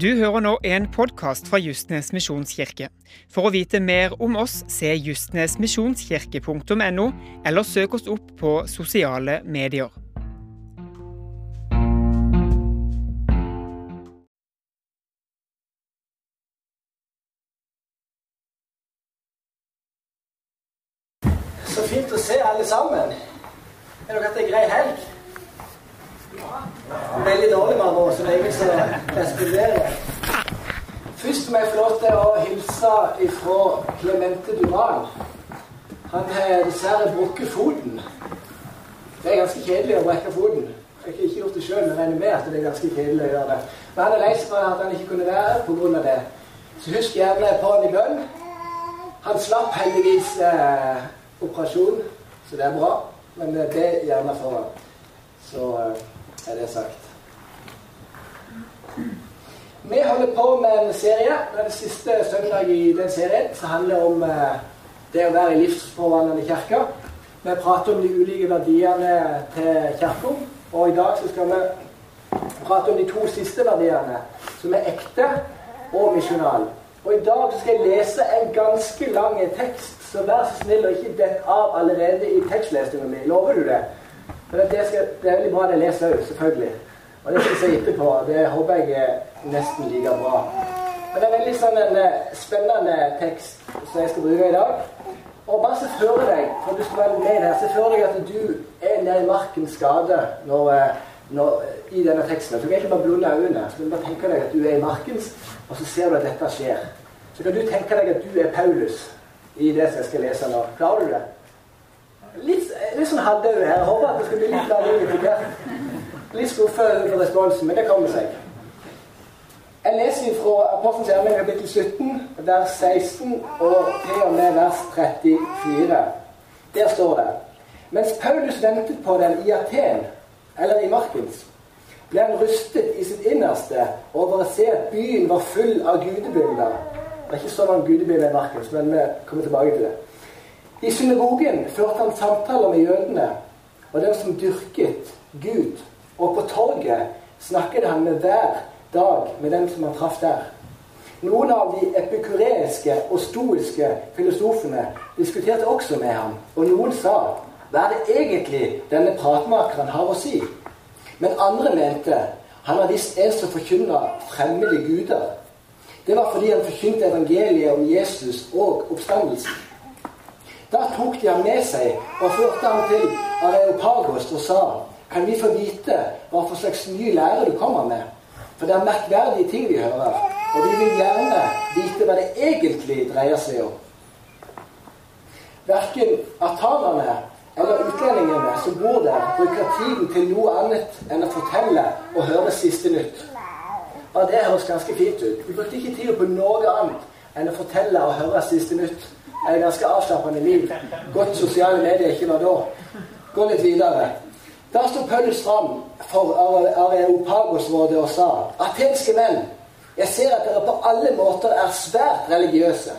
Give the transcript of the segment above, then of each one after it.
Du hører nå en podkast fra Justnes misjonskirke. For å vite mer om oss, se justnesmisjonskirke.no, eller søk oss opp på sosiale medier. Så fint å se alle sammen. Er dere hatt ei grei helg? Veldig dårlig med andre ord, så lenge så responderer. Må jeg få lov til å hilse ifra Clemente Duran. Han har dessverre brukket foten. Det er ganske kjedelig å brekke foten. Jeg har ikke gjort det sjøl, men regner med at det er ganske kjedelig å gjøre det. Men han er lei seg for at han ikke kunne være her pga. det. Så husk gjerne på han i bønn. Han slapp heldigvis eh, operasjon, så det er bra. Men det er gjerne for han. Så eh, er det sagt. Vi holder på med en serie. Den siste søndag i den serien som handler om eh, det å være i livsforvandlende kirke. Vi prater om de ulike verdiene til kirka. Og i dag så skal vi prate om de to siste verdiene, som er ekte og misjonal. Og i dag så skal jeg lese en ganske lang tekst, så vær så snill og ikke dett av allerede i tekstlesningen min. Lover du det? For det, skal, det er veldig bra det jeg leser òg, selvfølgelig. Og det skal jeg si etterpå. Det håper jeg er nesten like bra. Men det er veldig sånn en eh, spennende tekst som jeg skal bruke i dag. Og bare se for deg, for du skal være med her, se for deg at du er nede i markens når, eh, i denne teksten. Du kan ikke bare blunde øynene. Så kan du bare tenke deg at du er i markens, og så ser du at dette skjer. Så kan du tenke deg at du er Paulus i det som jeg skal lese nå. Klarer du det? Litt, litt sånn halvdau her. Jeg håper at det skal bli litt mer Litt skuffet over responsen, men det kommer seg. Jeg leser fra Apostelens gjerning kapittel 17, vers 16 og til og med vers 34. Der står det Mens Paulus ventet på den i Aten, eller i Markens, ble han rustet i sitt innerste over å se at byen var full av gudebilder. Det er ikke så mange gudebilder i Markens, men vi kommer tilbake til det. I synagogen førte han samtaler med jødene og dem som dyrket Gud. Og på torget snakket han med hver dag med dem som han traff der. Noen av de epikureiske og stoiske filosofene diskuterte også med ham, og noen sa hva er det egentlig denne pratmakeren har å si? Men andre mente han var visst en som forkynna fremmede guder. Det var fordi han forkynte evangeliet om Jesus og oppstandelsen. Da tok de ham med seg og førte ham til Areopagos og sa kan vi få vite hva for slags ny lære du kommer med? For det er merkverdige ting vi hører, og vi vil gjerne vite hva det egentlig dreier seg om. Verken atanerne eller utlendingene som bor der, bruker tiden til noe annet enn å fortelle og høre siste nytt. Og det høres ganske fint ut. Vi brukte ikke tid på noe annet enn å fortelle og høre siste nytt. Det er ganske avslappende liv. Godt sosiale medier ikke var da. Gå litt videre. Da sto Paulus fram for Areopagos-rådet og sa Atenske menn, jeg ser at dere på alle måter er svært religiøse.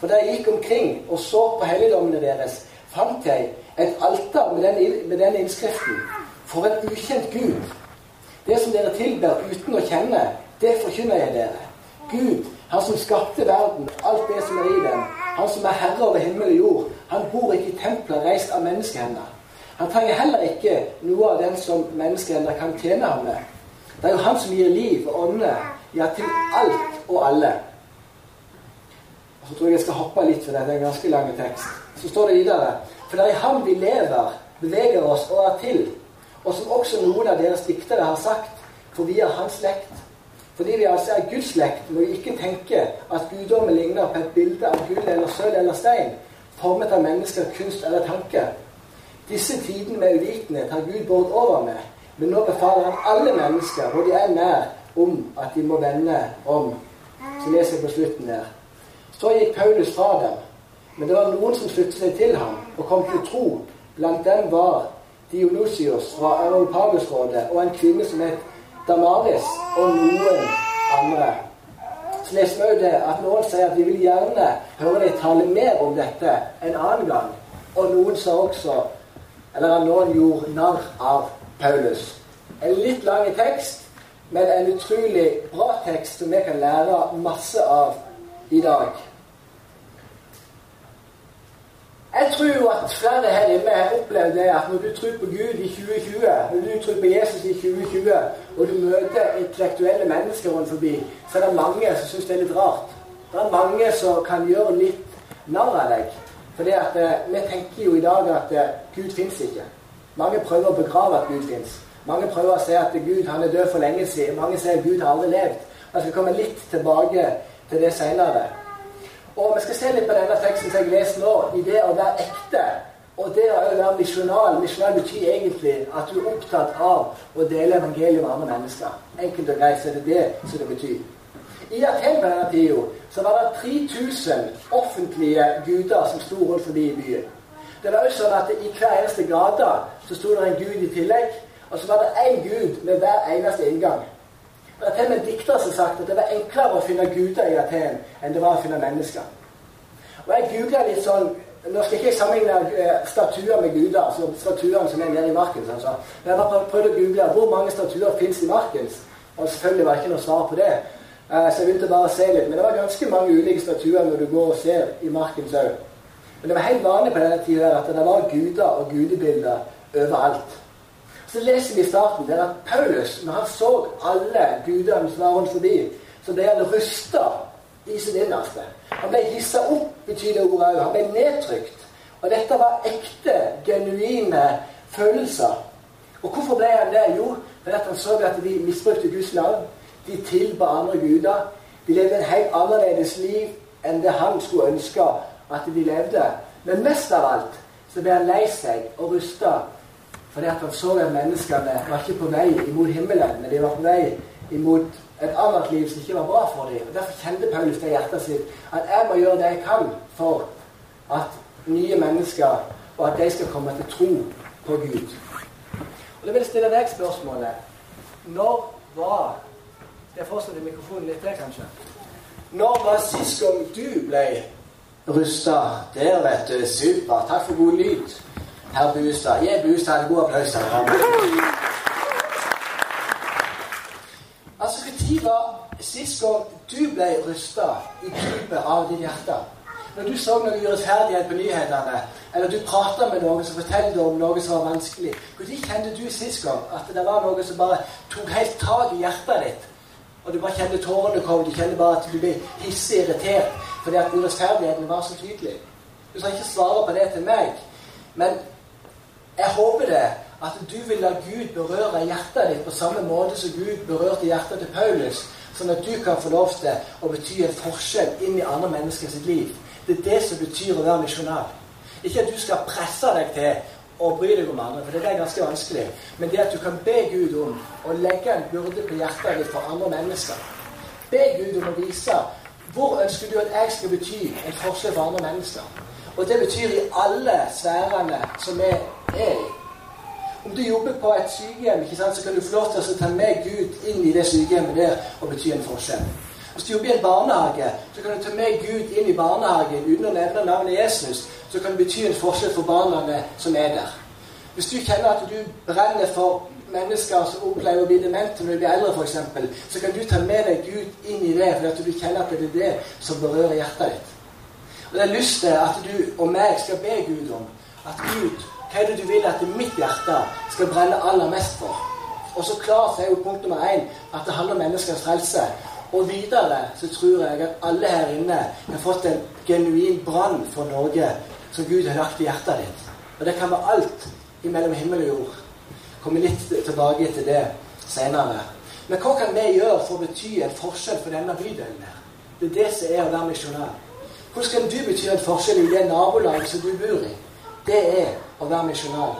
For da jeg gikk omkring og så på helligdommene deres, fant jeg et alter med den, med den innskriften For en ukjent Gud. Det som dere tilber uten å kjenne, det forkynner jeg dere. Gud, han som skapte verden, alt det som er i den, han som er herre over himmel og jord, han bor ikke i templer reist av menneskehender. Han trenger heller ikke noe av den som menneskehender kan tjene ham med. Det er jo han som gir liv og ånde, ja, til alt og alle. Og så tror jeg jeg skal hoppe litt, for dette er en ganske lang tekst. Så står det videre For det er i ham vi lever, beveger oss og er til, og som også noen av deres diktere har sagt, for vi er hans slekt. Fordi vi altså er Guds slekt, må vi ikke tenke at guddommen ligner på et bilde av gull eller sølv eller stein, formet av mennesker, kunst eller tanke. Disse tidene med uvitenhet har Gud båret over med, men nå befaler han alle mennesker, hvor de er nær, om at de må vende om. Så leser jeg på slutten der. Så gikk Paulus fra dem, men det var noen som sluttet seg til ham og kom til tro. Blant dem var Dionysios fra Europagusrådet og en kvinne som het Damaris, og noen andre. Så leser vi det at noen sier at de vil gjerne høre deg tale mer om dette en annen gang. Og noen sa også eller at noen gjorde narr av Paulus. En litt lang tekst, men en utrolig bra tekst som vi kan lære masse av i dag. Jeg tror at flere her inne har opplevd det at når du tror på Gud i 2020, når du tror på Jesus i 2020, og du møter intellektuelle mennesker rundt forbi, så er det mange som syns det er litt rart. Det er mange som kan gjøre litt narr av deg. Fordi at eh, vi tenker jo i dag at eh, Gud fins ikke. Mange prøver å begrave at Gud fins. Mange prøver å si at Gud han er død for lenge siden. Mange sier at Gud har aldri levd. Jeg skal komme litt tilbake til det senere. Og vi skal se litt på denne teksten som jeg leser nå, i det å være ekte. Og det å være misjonal Misjonal betyr egentlig at du er opptatt av å dele evangeliet med andre mennesker. Enkelt og greit så er det det som det betyr. I Aten på denne tida så var det 3000 offentlige guder som sto rundt forbi i byen. Det var også sånn at I hver eneste gate så sto det en gud i tillegg. Og så var det én gud med hver eneste inngang. Det er til og med dikter som har sagt at det var enklere å finne guder i Aten enn det var å finne mennesker. Og jeg googla litt sånn Nå skal jeg ikke sammenligne eh, statuer med guder, altså statuene som er nede i Markens. Altså. Men jeg bare prøvd å google hvor mange statuer fins i Markens. Og selvfølgelig var det ikke noe svar på det. Eh, så jeg begynte bare å se litt. Men det var ganske mange ulike statuer når du går og ser i marken sau. Men det var helt vanlig på denne tida at det var guder og gudebilder overalt. Så leser vi i starten der at Paulus, når han så alle gudene som var rundt forbi, så ble han rysta i sitt innerste. Han ble hissa opp, betyr det ordet òg. Han ble nedtrykt. Og dette var ekte, genuine følelser. Og hvorfor ble han det? Jo, fordi han så at de misbrukte Guds navn. De tilba andre guder. De levde en helt annerledes liv enn det han skulle ønske at de levde. Men mest av alt så ble han lei seg og rusta fordi at han så at menneskene var ikke på vei imot himmelen, men de var på vei imot et annet liv som ikke var bra for dem. Og Derfor kjente Paulus det i hjertet sitt at jeg må gjøre det jeg kan for at nye mennesker og at de skal komme til tro på Gud. Og Da vil jeg stille deg spørsmålet Når var Skal jeg fortsette mikrofonen litt til, kanskje? Når var sist gang du ble rusta? Der, vet du. Super. Takk for god lyd herr Bustad. Gi Bustad en god applaus. Altså, Når var sist gang du ble rusta i dypet av ditt hjerte? Når du så noe urettferdighet på nyhetene, eller du prata med noen som fortalte om noe som var vanskelig, når kjente du sist gang at det var noe som bare tok helt tak i hjertet ditt? Og du bare kjenner tårene komme, du kjenner bare at du blir hissig irritert fordi at urettferdigheten var så tydelig. Du skal ikke svare på det til meg, men jeg håper det at du vil la Gud berøre hjertet ditt på samme måte som Gud berørte hjertet til Paulus, sånn at du kan få lov til å bety en forskjell inn i andre menneskers liv. Det er det som betyr å være misjonær. Ikke at du skal presse deg til å bry deg om andre, for det er ganske vanskelig. Men det at du kan be Gud om å legge en byrde på hjertet ditt for andre mennesker. Be Gud om å vise hvor ønsker du at jeg skal bety en forskjell for andre mennesker. Og det betyr i alle sfærene som vi er i. Om du jobber på et sykehjem, ikke sant, så kan du få lov til å ta med Gud inn i det sykehjemmet der og bety en forskjell. Hvis du jobber i en barnehage, så kan du ta med Gud inn i barnehagen uten å nevne navnet Jesus. Så kan det bety en forskjell for barna som er der. Hvis du kjenner at du brenner for mennesker som opplever å bli demente når de blir eldre, f.eks., så kan du ta med deg Gud inn i det, fordi at du kjenner at det er det som berører hjertet ditt. Og Det er lyst til at du og meg skal be Gud om at Gud, hva er det du vil at mitt hjerte skal brenne aller mest for? Og så klart er jo punkt nummer én at det handler om menneskers frelse. Og videre så tror jeg at alle her inne har fått en genuin brann for Norge som Gud har lagt i hjertet ditt. Og det kan være alt imellom himmel og jord. Kommer litt tilbake til det senere. Men hva kan vi gjøre for å bety en forskjell for denne bydelen her? Det er det som er å være misjonær. Hvordan kan du bety en forskjell i det nabolaget som du bor i? Det er å være misjonær.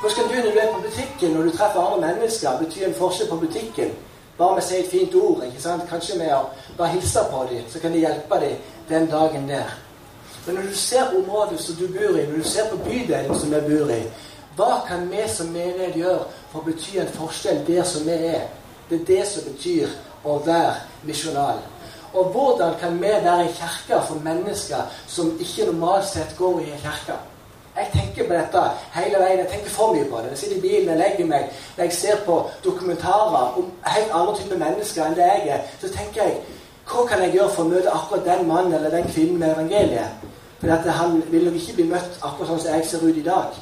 Hvordan kan du når du er på butikken, når du treffer andre mennesker, bety en forskjell på butikken? Bare med å si et fint ord. ikke sant? Kanskje med å bare hilse på dem, så kan de hjelpe dem den dagen der. Men når du ser området som du bor i, når du ser på bydelen som vi bor i, hva kan vi som menighet gjøre for å bety en forskjell der som vi er? Det er det som betyr å være misjonal. Og hvordan kan vi være en kirke for mennesker som ikke normalt sett går i en kirke? Jeg tenker på dette hele veien. Jeg tenker for mye på det. Jeg sitter i bilen, jeg legger meg, når jeg ser på dokumentarer om helt andre typer mennesker enn det jeg er, så tenker jeg hva kan jeg gjøre for å møte akkurat den mannen eller den kvinnen med evangeliet? For han vil nok ikke bli møtt akkurat sånn som jeg ser ut i dag.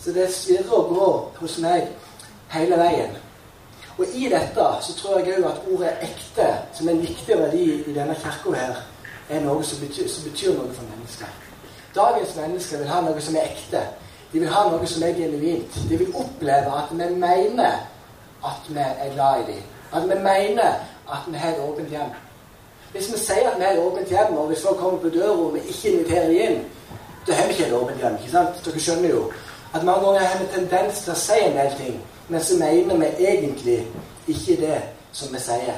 Så det svirrer og går hos meg hele veien. Og i dette så tror jeg òg at ordet 'ekte', som er en viktig verdi i denne kirka her, er noe som betyr, som betyr noe for mennesker. Dagens mennesker vil ha noe som er ekte. De vil ha noe som er genuint. De vil oppleve at vi mener at vi er glad i dem. At vi mener at vi har et åpent hjem. Hvis vi sier at vi har et åpent hjem, og hvis folk kommer på døra og vi ikke inviterer dem inn, da har vi ikke et åpent hjem. ikke sant? Dere skjønner jo at mange ganger har vi tendens til å si en del ting, men så mener vi egentlig ikke det som vi sier.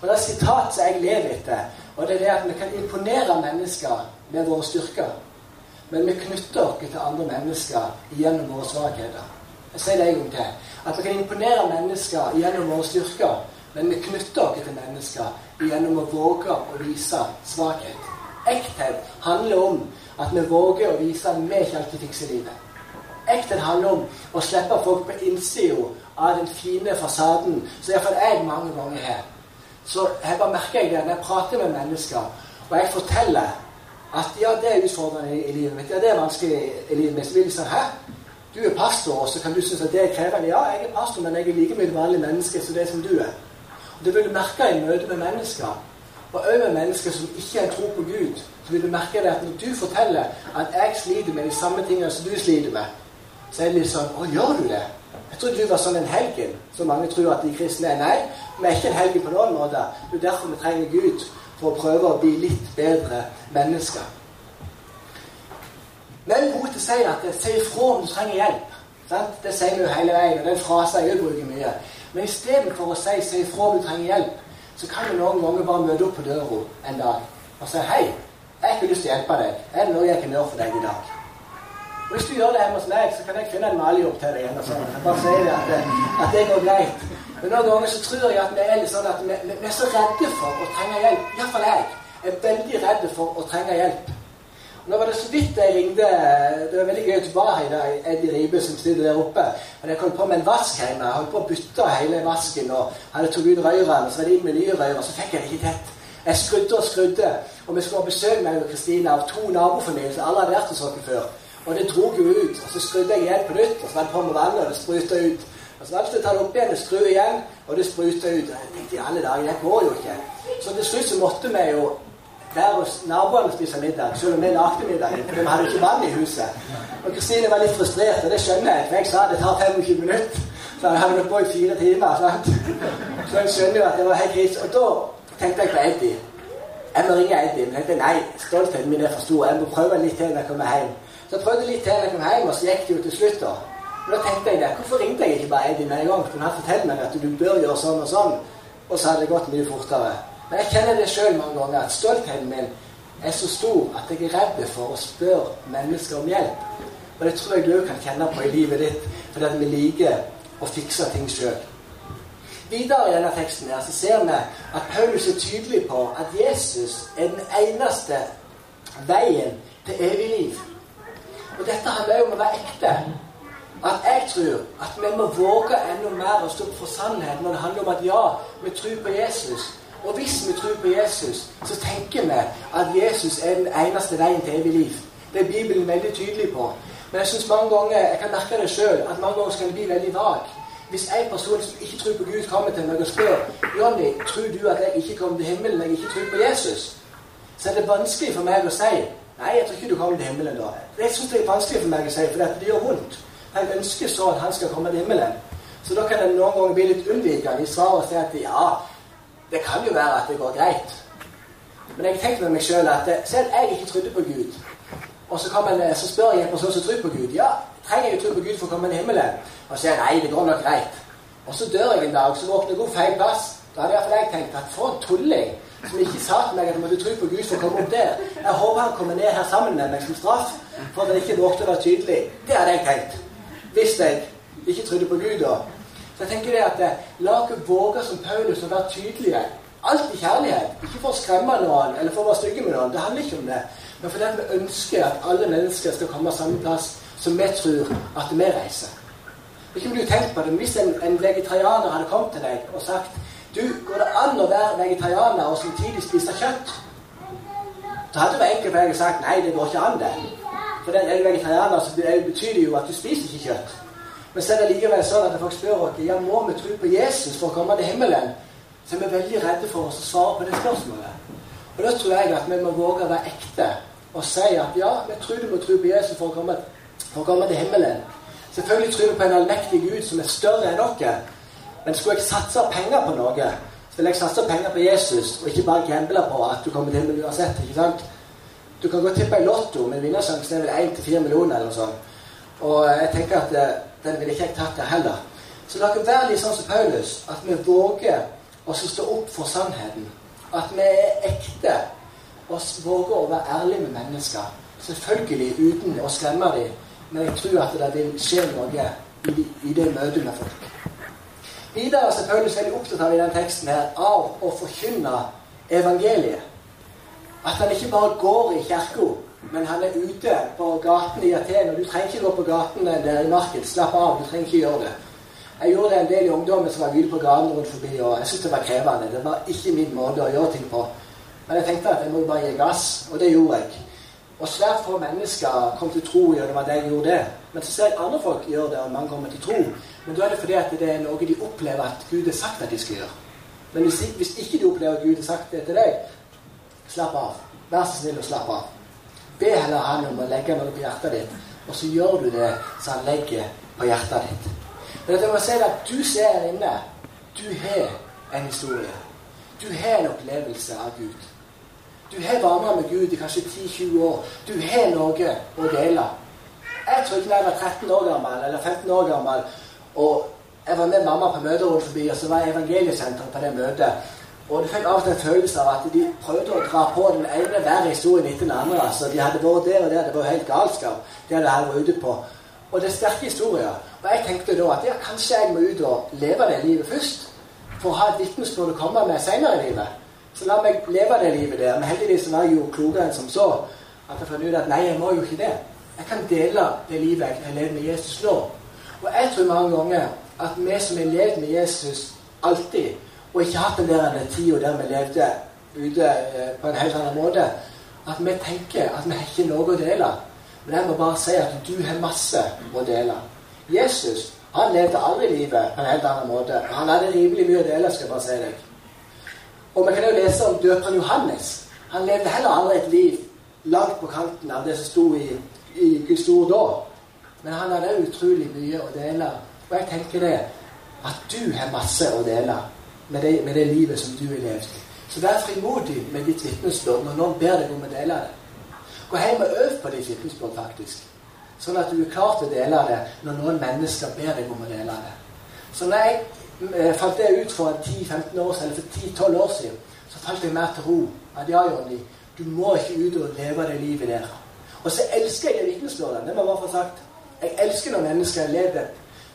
Og Det er et sitat som jeg lever etter, og det er det at vi kan imponere mennesker med våre styrker. Men vi knytter oss til andre mennesker gjennom våre svakheter. Jeg sier det en gang til. At vi kan imponere mennesker gjennom våre styrker, men vi knytter oss til mennesker gjennom å våge å vise svakhet. Ekthet handler om at vi våger å vise at vi ikke alltid fikser livet. Ekthet handler om å slippe folk på innsida av den fine fasaden, som iallfall jeg mange ganger har. Så jeg bare merker jeg det når jeg prater med mennesker, og jeg forteller at ja, det er utfordrende i, livet mitt, ja, det er vanskelig i livet mitt, så vil de si hæ? Du er pastor, og så kan du synes at det er krevende. Ja, jeg er pastor, men jeg er like mye vanlig menneske som det som du er. Og Det vil du merke i møte med mennesker. Og òg med mennesker som ikke har tro på Gud. Så vil du merke det at når du forteller at jeg sliter med de samme tingene som du sliter med, så er det litt sånn Å, gjør du det? Jeg trodde du var sånn en helgen, som mange tror at de kristne er. Nei, vi er ikke en helgen på noen måte. Det er derfor vi trenger Gud, for å prøve å bli litt bedre mennesker. Men er gode til si at si ifra om du trenger hjelp. Sant? Det sier vi jo hele veien, og den frasen jeg bruker mye. Men istedenfor å si 'si ifra om du trenger hjelp', så kan du noen ganger bare møte opp på døra en dag og si 'hei, jeg har ikke lyst til å hjelpe deg. Er det noe jeg kan gjøre for deg i dag?' Og Hvis du gjør det hjemme hos meg, så kan jeg finne en malerjobb til deg. og sånn. Bare si det at, at det går greit. Men noen ganger så tror jeg at vi er litt sånn at vi, vi er så redde for å trenge hjelp. Iallfall jeg er veldig redd for å trenge hjelp. Nå var det så vidt jeg ringte Det var veldig gøy at du var her i dag, Eddie Ribe, som sitter der oppe. Men jeg kom på med en vask hjemme. Jeg holdt på å bytte hele vasken og hadde tatt ut rørene. Så var det inn med nye rør, og så fikk jeg det ikke tett. Jeg skrudde og skrudde. Og vi skulle ha besøk meg og Kristine av to nabofamilier som alle hadde vært hos oss før. Og det drog jo ut. Og så skrudde jeg igjen på nytt, og så var det på med vannet, og det spruta ut. Og så valgte jeg å ta det opp igjen og skru igjen, og det spruta ut. Og jeg tenkte i alle dager, det går jo ikke. Så til slutt så måtte vi jo være hos naboene spise middag, selv om vi lagde middag. For vi hadde ikke vann i huset. Og Kristine var litt frustrert, og det skjønner jeg. For jeg sa det tar 25 minutter. Så jeg hadde holdt på i fire timer. Sant? Så jeg skjønner jo at det var helt krise. Og da tenkte jeg på Eddie. Jeg må ringe Eddie. Men jeg tenkte nei, stoltheten min er for stor. Jeg må prøve litt til når jeg kommer hjem. Så jeg prøvde litt til når jeg kom hjem, og så gikk det jo til slutt. da. Men da tenkte jeg det. Hvorfor ringte jeg ikke bare Eddie med en gang? Kunne han fortelle meg at du bør gjøre sånn og sånn. Og så hadde det gått mye fortere. Men jeg kjenner det sjøl mange ganger, at stoltheten min er så stor at jeg er redd for å spørre mennesker om hjelp. Og det tror jeg du kan kjenne på i livet ditt, fordi at vi liker å fikse ting sjøl. Videre i denne teksten her så ser vi at Paulus er tydelig på at Jesus er den eneste veien til evig liv. Og dette handler jo om å være ekte. At jeg tror at vi må våge enda mer å stå opp for sannheten når det handler om at ja, vi tror på Jesus. Og hvis vi tror på Jesus, så tenker vi at Jesus er den eneste veien til evig liv. Det er Bibelen veldig tydelig på. Men jeg synes mange ganger, jeg kan merke det sjøl, at mange ganger skal det bli veldig vag. Hvis en person som ikke tror på Gud, kommer til meg og spør Johnny, tror du at jeg ikke kommer til himmelen når jeg ikke tror på Jesus, så er det vanskelig for meg å si Nei, jeg tror ikke du kommer til himmelen da. Det syns jeg er vanskelig for meg å si, for det gjør vondt. Jeg ønsker så at han skal komme til himmelen. Så da kan en noen ganger bli litt unnvikende i svaret og si at ja, det kan jo være at det går greit. Men jeg tenkte med meg sjøl at selv jeg ikke trodde på Gud, og så, en, så spør jeg en person som tror på Gud ja, trenger jeg å tro på Gud for å komme til himmelen? Og så sier jeg nei, det går nok greit. Og så dør jeg en dag, så våkner jeg opp feil plass. Da hadde iallfall jeg tenkt at for en tulling som ikke sa til meg at jeg måtte tro på Gud for å komme opp der. Jeg håper han kommer ned her sammen med meg som straff for at han ikke vågte å være tydelig. Det hadde jeg tenkt. Hvis jeg ikke trodde på Gud da. Så jeg tenker det at eh, La oss våge som Paulus å være tydelige Alt i kjærlighet. Ikke for å skremme noen eller for å være stygge med noen. Det handler ikke om det. Men fordi vi ønsker at alle mennesker skal komme samme plass som vi tror at vi reiser. Ikke om du tenkt på det, men Hvis en, en vegetarianer hadde kommet til deg og sagt du, Går det an å være vegetarianer og samtidig spise kjøtt? Da hadde det enkelt for deg sagt nei, det går ikke an, det. For den er du vegetarianer, så betyr det jo at du spiser ikke kjøtt. Men så er det likevel sånn at folk spør oss ja, må vi tro på Jesus for å komme til himmelen. Så er vi veldig redde for oss å svare på det spørsmålet. Og da tror jeg at vi må våge å være ekte og si at ja, vi tror du må tro på Jesus for å komme, for å komme til himmelen. Selvfølgelig tror vi på en allmektig Gud som er større enn dere. Men skulle jeg satse penger på noe, så ville jeg satse penger på Jesus, og ikke bare gamble på at du kommer til himmelen uansett. ikke sant? Du kan gå tippe i Lotto, men vinnersjansen er vel 1-4 millioner eller noe sånt. Og jeg tenker at eh, den ville ikke jeg tatt der heller. Så la oss være litt sånn som Paulus, at vi våger å stå opp for sannheten. At vi er ekte og våger å være ærlige med mennesker. Selvfølgelig uten å skremme dem, men jeg tror at det vil skje noe i, i det møtet med folk. Videre er Paulus veldig opptatt av i den teksten her, av å forkynne evangeliet. At han ikke bare går i kirka, men han er ute på gaten i Aten. Og du trenger ikke gå på gaten der i markedet. Slapp av, du trenger ikke gjøre det. Jeg gjorde det en del i ungdommen som var ute på gaten rundt forbi, og jeg syntes det var krevende. Det var ikke min måte å gjøre ting på. Men jeg tenkte at jeg må bare gi gass, og det gjorde jeg. Og svært få mennesker kom til tro gjennom at jeg gjorde det. Men så ser jeg andre folk gjøre det, og mange kommer til tro. Men da er det fordi at det er noe de opplever at Gud har sagt at de skal gjøre. Men hvis, ikke du opplever at Gud har sagt det til deg, slapp av. Vær så snill og slapp av. Be heller Han om å legge noe på hjertet ditt, og så gjør du det som Han legger på hjertet ditt. Men jeg må si at du ser her inne, du har en historie. Du har en opplevelse av Gud. Du har vandra med Gud i kanskje 10-20 år. Du har noe å dele. Jeg tror ikke jeg var 13 år gammel eller 15 år gammel, og jeg var med mamma på møterommet forbi, og så var jeg evangeliesenteret på det møtet. Og du fikk av og til en følelse av at de prøvde å dra på den ene verre historien etter den andre. altså De hadde vært der og der. Det var helt galskap, det hadde jeg vært ute på. Og det er sterke historier. Og jeg tenkte da at ja, kanskje jeg må ut og leve det livet først. For å ha et vitnesbyrd å komme med senere i livet. Så la meg leve det livet der. Men heldigvis var jeg jo klokere enn som så. At jeg fant ut at nei, jeg må jo ikke det. Jeg kan dele det livet jeg lever med Jesus nå. Og jeg tror mange ganger at vi som har levd med Jesus alltid, og ikke hatt den der tida der vi levde ute eh, på en helt annen måte, at vi tenker at vi har ikke noe å dele. Men jeg må bare si at du har masse å dele. Jesus han levde aldri livet på en helt annen måte. Han hadde rimelig mye å dele, skal jeg bare si deg. Og vi kan jo lese om døperen Johannes. Han levde heller aldri et liv langt på kanten av det som sto i, i Guds ord da. Men han hadde utrolig mye å dele. Og jeg tenker det at du har masse å dele med det, med det livet som du har levd. Så vær frimodig med ditt vitnesbyrd når noen ber deg om å dele det. Gå hjem og øv på ditt vitnesbyrd, faktisk. Sånn at du er klar til å dele det når noen mennesker ber deg om å dele det. Så når jeg Eh, falt det ut for 10-15 år siden, eller for 10-12 år siden, så falt jeg mer til ro. At ja, Jonny, du må ikke ut og leve det livet der. Og så elsker jeg vitnesbyrdene. Det må jeg bare få sagt. Jeg elsker når mennesker lever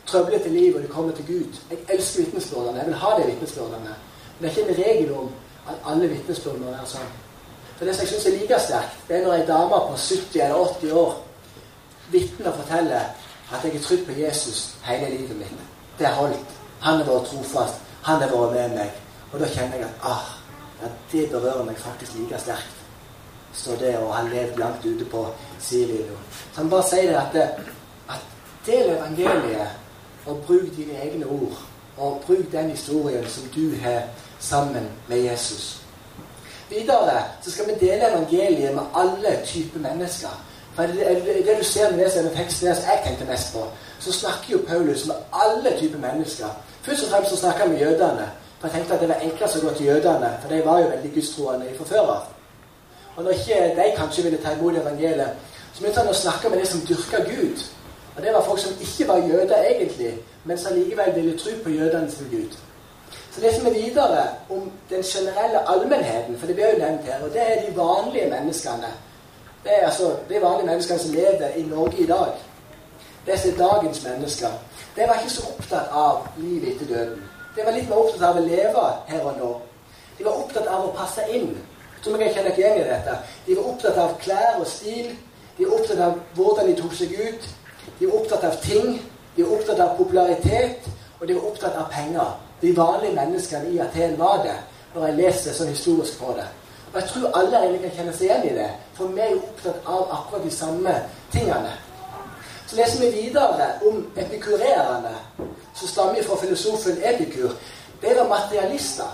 trøblete liv, og du kommer til Gud. Jeg elsker vitnesbyrdene. Jeg vil ha de vitnesbyrdene. Men det er ikke en regel om at alle vitnesbyrd må være sånn. For det som jeg syns er like sterkt, det er når ei dame på 70 eller 80 år vitner og forteller at jeg er trygg på Jesus hele livet mitt. Det har holdt. Han har vært trofast. Han har vært med meg. Og da kjenner jeg at ah, det berører meg faktisk like sterkt så det å ha levd langt ute på sidelinja. Så han bare sier det at, at del evangeliet og bruk dine egne ord. Og bruk den historien som du har sammen med Jesus. Videre så skal vi dele evangeliet med alle typer mennesker. For det, du ser når du leser teksten, jeg tenkte mest på, så snakker jo Paulus med alle typer mennesker. Først og fremst så snakker han med jødene. For jeg tenkte at det var enklest å gå til jødene, for de var jo veldig gudstroende fra før av. Og når ikke de kanskje ville ta imot evangeliet, så begynte han å snakke med de som dyrka Gud. Og det var folk som ikke var jøder egentlig, men som likevel ville tro på jødene som Gud. Så det som er videre om den generelle allmennheten, for det blir jo nevnt her, og det er de vanlige menneskene. Det er altså de vanlige menneskene som lever i Norge i dag. Det dagens mennesker. De var ikke så opptatt av livet etter døden. De var litt mer opptatt av å leve her og nå. De var opptatt av å passe inn. Jeg tror jeg kjenner ikke igjen i dette. De var opptatt av klær og stil. De var opptatt av hvordan de tok seg ut. De var opptatt av ting. De var opptatt av popularitet. Og de var opptatt av penger. De vanlige menneskene i Aten var det, når jeg leser sånn historisk på det. Og jeg tror alle egentlig kan kjenne seg igjen i det, for vi er jo opptatt av akkurat de samme tingene. Så leser vi videre om epikurerene, som stammer fra filosofen Epikur. Det var materialister.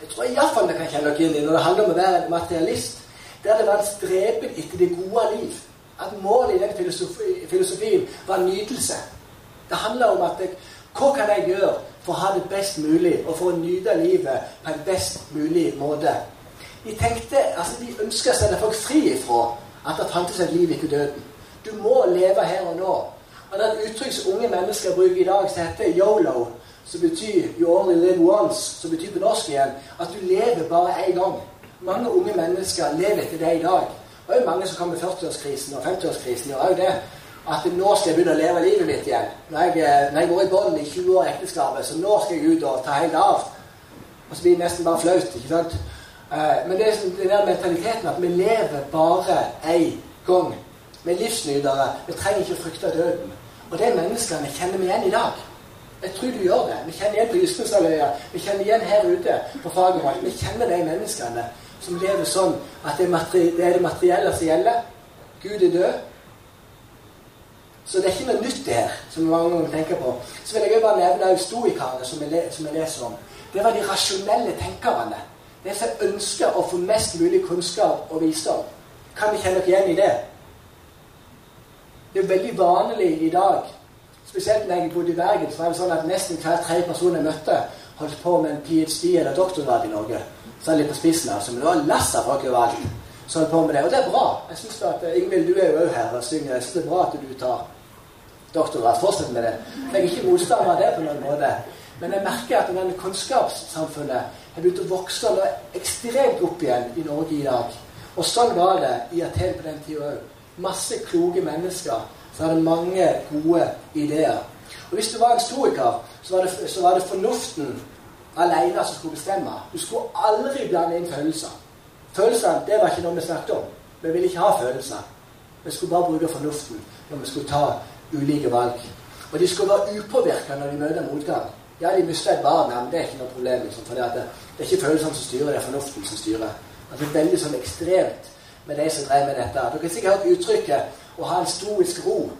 Jeg tror iallfall vi kan kjenne oss inn i når det handler om å være en materialist. Der det var en streben etter det gode liv. At målet i den filosofi, filosofien var nytelse. Det handler om at jeg, hva kan jeg gjøre for å ha det best mulig, og for å nyte livet på en best mulig måte. De tenkte, altså de ønska å sette folk fri ifra at det fantes et liv etter døden. Du må leve her og nå. Og Det er et uttrykk som unge mennesker bruker i dag, som heter yolo, som betyr 'you only live once', som betyr på norsk igjen at du lever bare én gang. Mange unge mennesker lever etter det i dag. Det er jo mange som kommer med 40-årskrisen og 50-årskrisen. gjør det at nå skal jeg begynne å leve livet mitt igjen. Når jeg, eh, når jeg går i bånd i 20 år i ekteskapet, så nå skal jeg ut og ta helt av. Og så blir det nesten bare flaut. ikke sant? Eh, men det er den der mentaliteten at vi lever bare én gang. Vi er livsnytere. Vi trenger ikke å frykte døden. Og det er menneskene kjenner vi igjen i dag. Jeg tror du gjør det. Vi kjenner igjen på Ysneshalvøya. Vi kjenner igjen her ute på Fagermark. Vi kjenner de menneskene som lever sånn at det er, det materielle som gjelder. Gud er død. Så det er ikke noe nytt det her, som mange ganger tenker på. Så vil jeg bare nevne stoikerne, som jeg leser om. Det var de rasjonelle tenkerne. Det som ønsker å få mest mulig kunnskap og visdom. Kan vi kjenne oss igjen i det? Det er veldig vanlig i dag, spesielt når jeg bodde i Bergen, så var det sånn at nesten hver tredje person jeg møtte, holdt på med en ph.d. eller doktorgrad i Norge. Så litt på spissen altså, Men det var lass av folk overalt som holdt på med det. Og det er bra. Jeg synes at eh, Ingvild, du er jo òg her og synger. Jeg syns det er bra at du tar doktorgrad. Fortsett med det. Jeg er ikke motstander av det på noen måte. Men jeg merker at denne kunnskapssamfunnet har begynt å vokse ekstremt opp igjen i Norge i dag. Og sånn var det i Aten på den tida òg. Masse kloke mennesker som hadde mange gode ideer. Og hvis du var en historiker, så var det, så var det fornuften alene som skulle bestemme. Du skulle aldri blande inn følelser. Følelsene det var ikke noe vi snakket om. Vi ville ikke ha følelser. Vi skulle bare bruke fornuften når vi skulle ta ulike valg. Og de skulle være upåvirka når de møter motgang. Ja, de mister et barn, men det er ikke noe problem. Liksom, for det, det, er ikke følelsene som styrer, det er fornuften som styrer. Altså, det er veldig sånn ekstremt med de som drev med dette. Dere har sikkert hørt uttrykket 'å ha en stoisk ro'.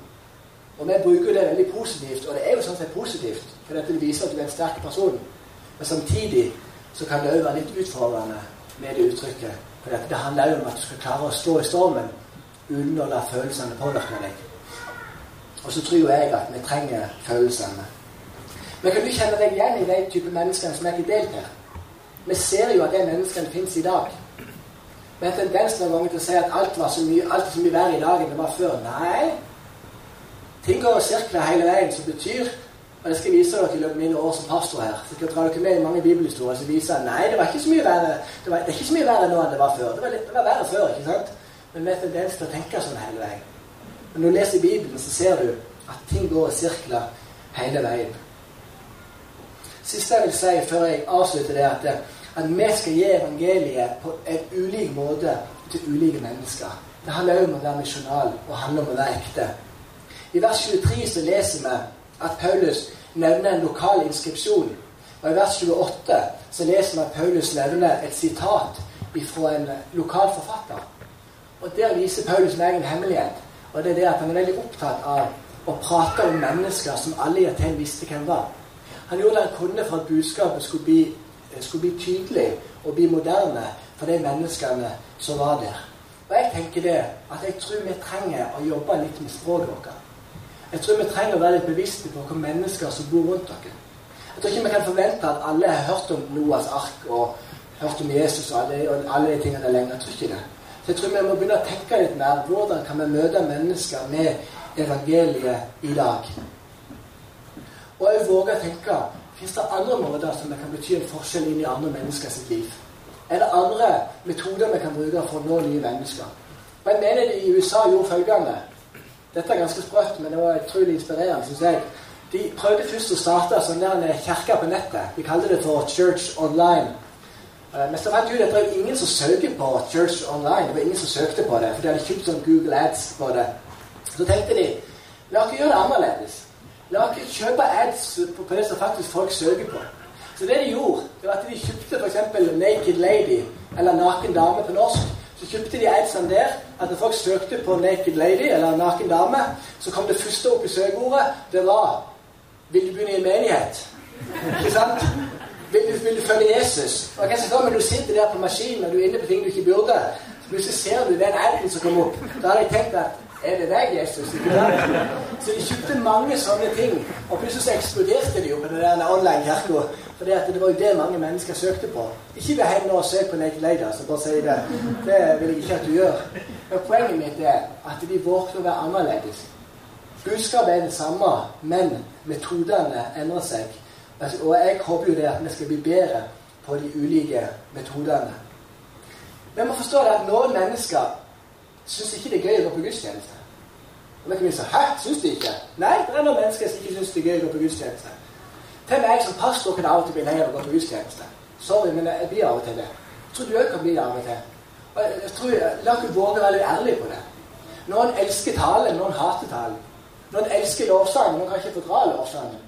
Og vi bruker det veldig positivt, og det er jo sånn sett positivt, for dette viser at du er en sterk person. Men samtidig så kan det òg være litt utfordrende med det uttrykket. For det handler òg om at du skal klare å stå i stormen uten å la følelsene påvirke deg. Og så tror jeg at vi trenger følelsene. Men kan du kjenne deg igjen i de type mennesker som er ikke delt her? Vi ser jo at de menneskene fins i dag. Vi har tendens noen ganger til å si at alt var så mye, alt er så mye verre i dag enn det var før. Nei. Ting går i sirkler hele veien, som betyr og Det skal jeg vise dere i løpet av mine år som pastor her. Så skal dra dere med i mange bibelhistorier som viser at nei, det var ikke så mye verre det, var, det er ikke så mye verre nå enn det var før. Det var, litt, det var verre før, ikke sant? Men vi har tendens til å tenke sånn hele veien. Men når du leser Bibelen, så ser du at ting går i sirkler hele veien. Siste jeg vil si før jeg avslutter, det er at, at vi skal gi evangeliet på en ulik måte til ulike mennesker. Det handler òg om å være misjonal og handler om å være ekte. I vers 23 så leser vi at Paulus nevner en lokal inskripsjon. Og i vers 28 så leser vi at Paulus nevner et sitat fra en lokal forfatter. Og Der viser Paulus en egen hemmelighet. Og det er det at han er veldig opptatt av å prate om mennesker som alle i Aten visste hvem var. Han gjorde det han kunne for at budskapet skulle bli, eh, skulle bli tydelig og bli moderne for de menneskene som var der. Og jeg tenker det, at jeg tror vi trenger å jobbe litt med språket vårt. Jeg tror vi trenger å være litt bevisste på hvilke mennesker som bor rundt dere. Jeg tror ikke vi kan forvente at alle har hørt om Noas ark og hørt om Jesus og alle, og alle de tingene lenger. Jeg tror ikke det. Så jeg tror vi må begynne å tenke litt mer hvordan kan vi møte mennesker med evangeliet i dag. Og jeg våger å tenke Fins det andre måter som kan bety en forskjell inn i andre menneskers liv? Er det andre metoder vi kan bruke for å nå nye mennesker? Og jeg mener de i USA gjorde følgende Dette er ganske sprøtt, men det var utrolig inspirerende, syns jeg. De prøvde først å starte sånn der en kirke på nettet. De kalte det for Church Online. Eh, men så fant jeg ut at det var ingen som søker på Church Online. Det var ingen som søkte på det, for de hadde kjøpt sånn Google Ads på det. Så tenkte de la oss gjøre det annerledes. La oss kjøpe ads på det som faktisk folk søker på. Så det de gjorde, det var at de kjøpte f.eks. Naked Lady, eller Naken dame på norsk. Så kjøpte de adsene der at når folk søkte på Naked Lady eller Naken dame, så kom det første opp i søkeordet. Det var Vil du begynne i en menighet? Ikke sant? Vil du, vil du følge Jesus? Og hva da, men Du sitter der på maskinen og du er inne på ting du ikke burde. Så plutselig ser du den aden som kom opp. Da hadde jeg tenkt at er det deg, Jesus? Så de kjøpte mange sånne ting. Og plutselig så eksploderte de jo på den der online-kirka. For det var jo det mange mennesker søkte på. Ikke gå hjem og søk på Naked Lady, så bare si det. Det vil jeg ikke at du gjør. Men poenget mitt er at de våkner å være annerledes. Budskapet er det samme, men metodene endrer seg. Og jeg håper jo det at vi skal bli bedre på de ulike metodene. Vi må forstå det at noen mennesker syns ikke det er gøy å gå på gudstjeneste. Og da kan vi si Hæ, syns de ikke? Nei, det er noen mennesker som ikke syns det er gøy å gå på gudstjeneste. Til meg som pastor kan av og til bli lei av å gå på gudstjeneste. Sorry, men jeg blir av og til det. Jeg tror du òg kan bli det av og til. Og jeg tror, La oss våge å være litt ærlige på det. Noen elsker talen, noen hater talen. Noen elsker lovsangen, noen kan ikke fordra lovsangen.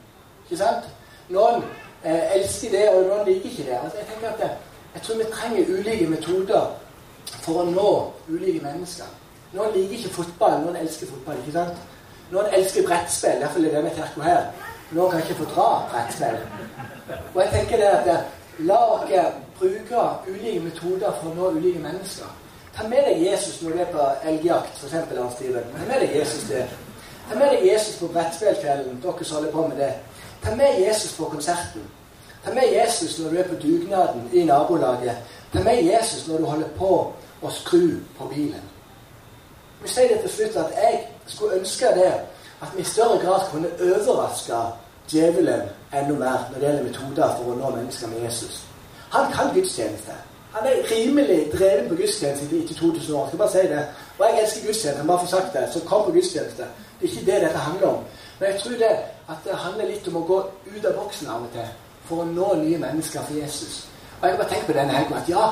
Ikke sant? Noen eh, elsker det, og noen liker ikke det. Altså, jeg tenker at det, jeg tror vi trenger ulike metoder for å nå ulike mennesker. Noen liker ikke fotball, noen elsker fotball. ikke sant? Noen elsker brettspill, Derfor er det med kirka her. Noen kan ikke fordra brettspill. Og jeg tenker det at eh, La dere bruke ulike metoder for å nå ulike mennesker. Ta med deg Jesus når du er på elgjakt, f.eks. Hans Steven. Ta med deg Jesus det. Ta med deg Jesus på brettspillkvelden, dere som holder på med det. Ta med Jesus på konserten. Ta med Jesus når du er på dugnaden i nabolaget. Ta med Jesus når du holder på å skru på bilen. Vi sier det til slutt at jeg skulle ønske det at vi i større grad kunne overraske djevelen enda mer når det gjelder metoder for å nå mennesker med Jesus. Han kan gudstjeneste. Han er rimelig dreven på gudstjeneste etter 2000 år. Jeg skal bare si det. Og jeg elsker gudstjeneste. Bare for sagt det. Så kom på gudstjeneste. Det er ikke det dette handler om. Men jeg tror det at det handler litt om å gå ut av boksen av og til for å nå nye mennesker for Jesus. Og jeg bare tenkt på denne helgen at ja,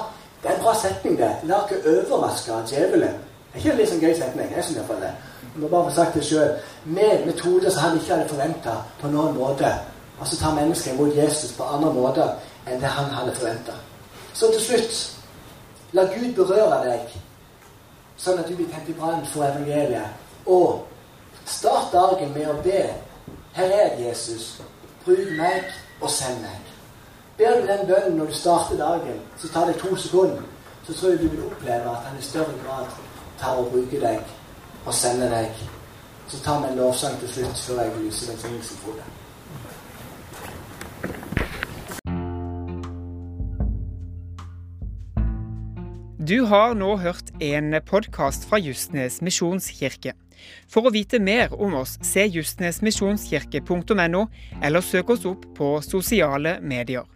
det er en bra setning, det. La ikke overraske djevelen. Det er ikke en litt sånn gøy setning. Jeg synes iallfall det. Jeg må bare få sagt det sjøl. Med metoder som han ikke hadde forventa på noen måte. Og så tar mennesket imot Jesus på andre måter enn det han hadde forventa. Så til slutt La Gud berøre deg, sånn at du blir tent i brann for evangeliet. Og start dagen med å be. Her er Jesus. Bruk meg, og send meg. Ber du den bønnen når du starter dagen, så tar det to sekunder. Så tror jeg du vil oppleve at han i større grad tar og bruker deg og sender deg. Så tar vi en lovsang til slutt før jeg lyser velsignelsen på deg. Du har nå hørt en podkast fra Justnes misjonskirke. For å vite mer om oss, se justnesmisjonskirke.no, eller søk oss opp på sosiale medier.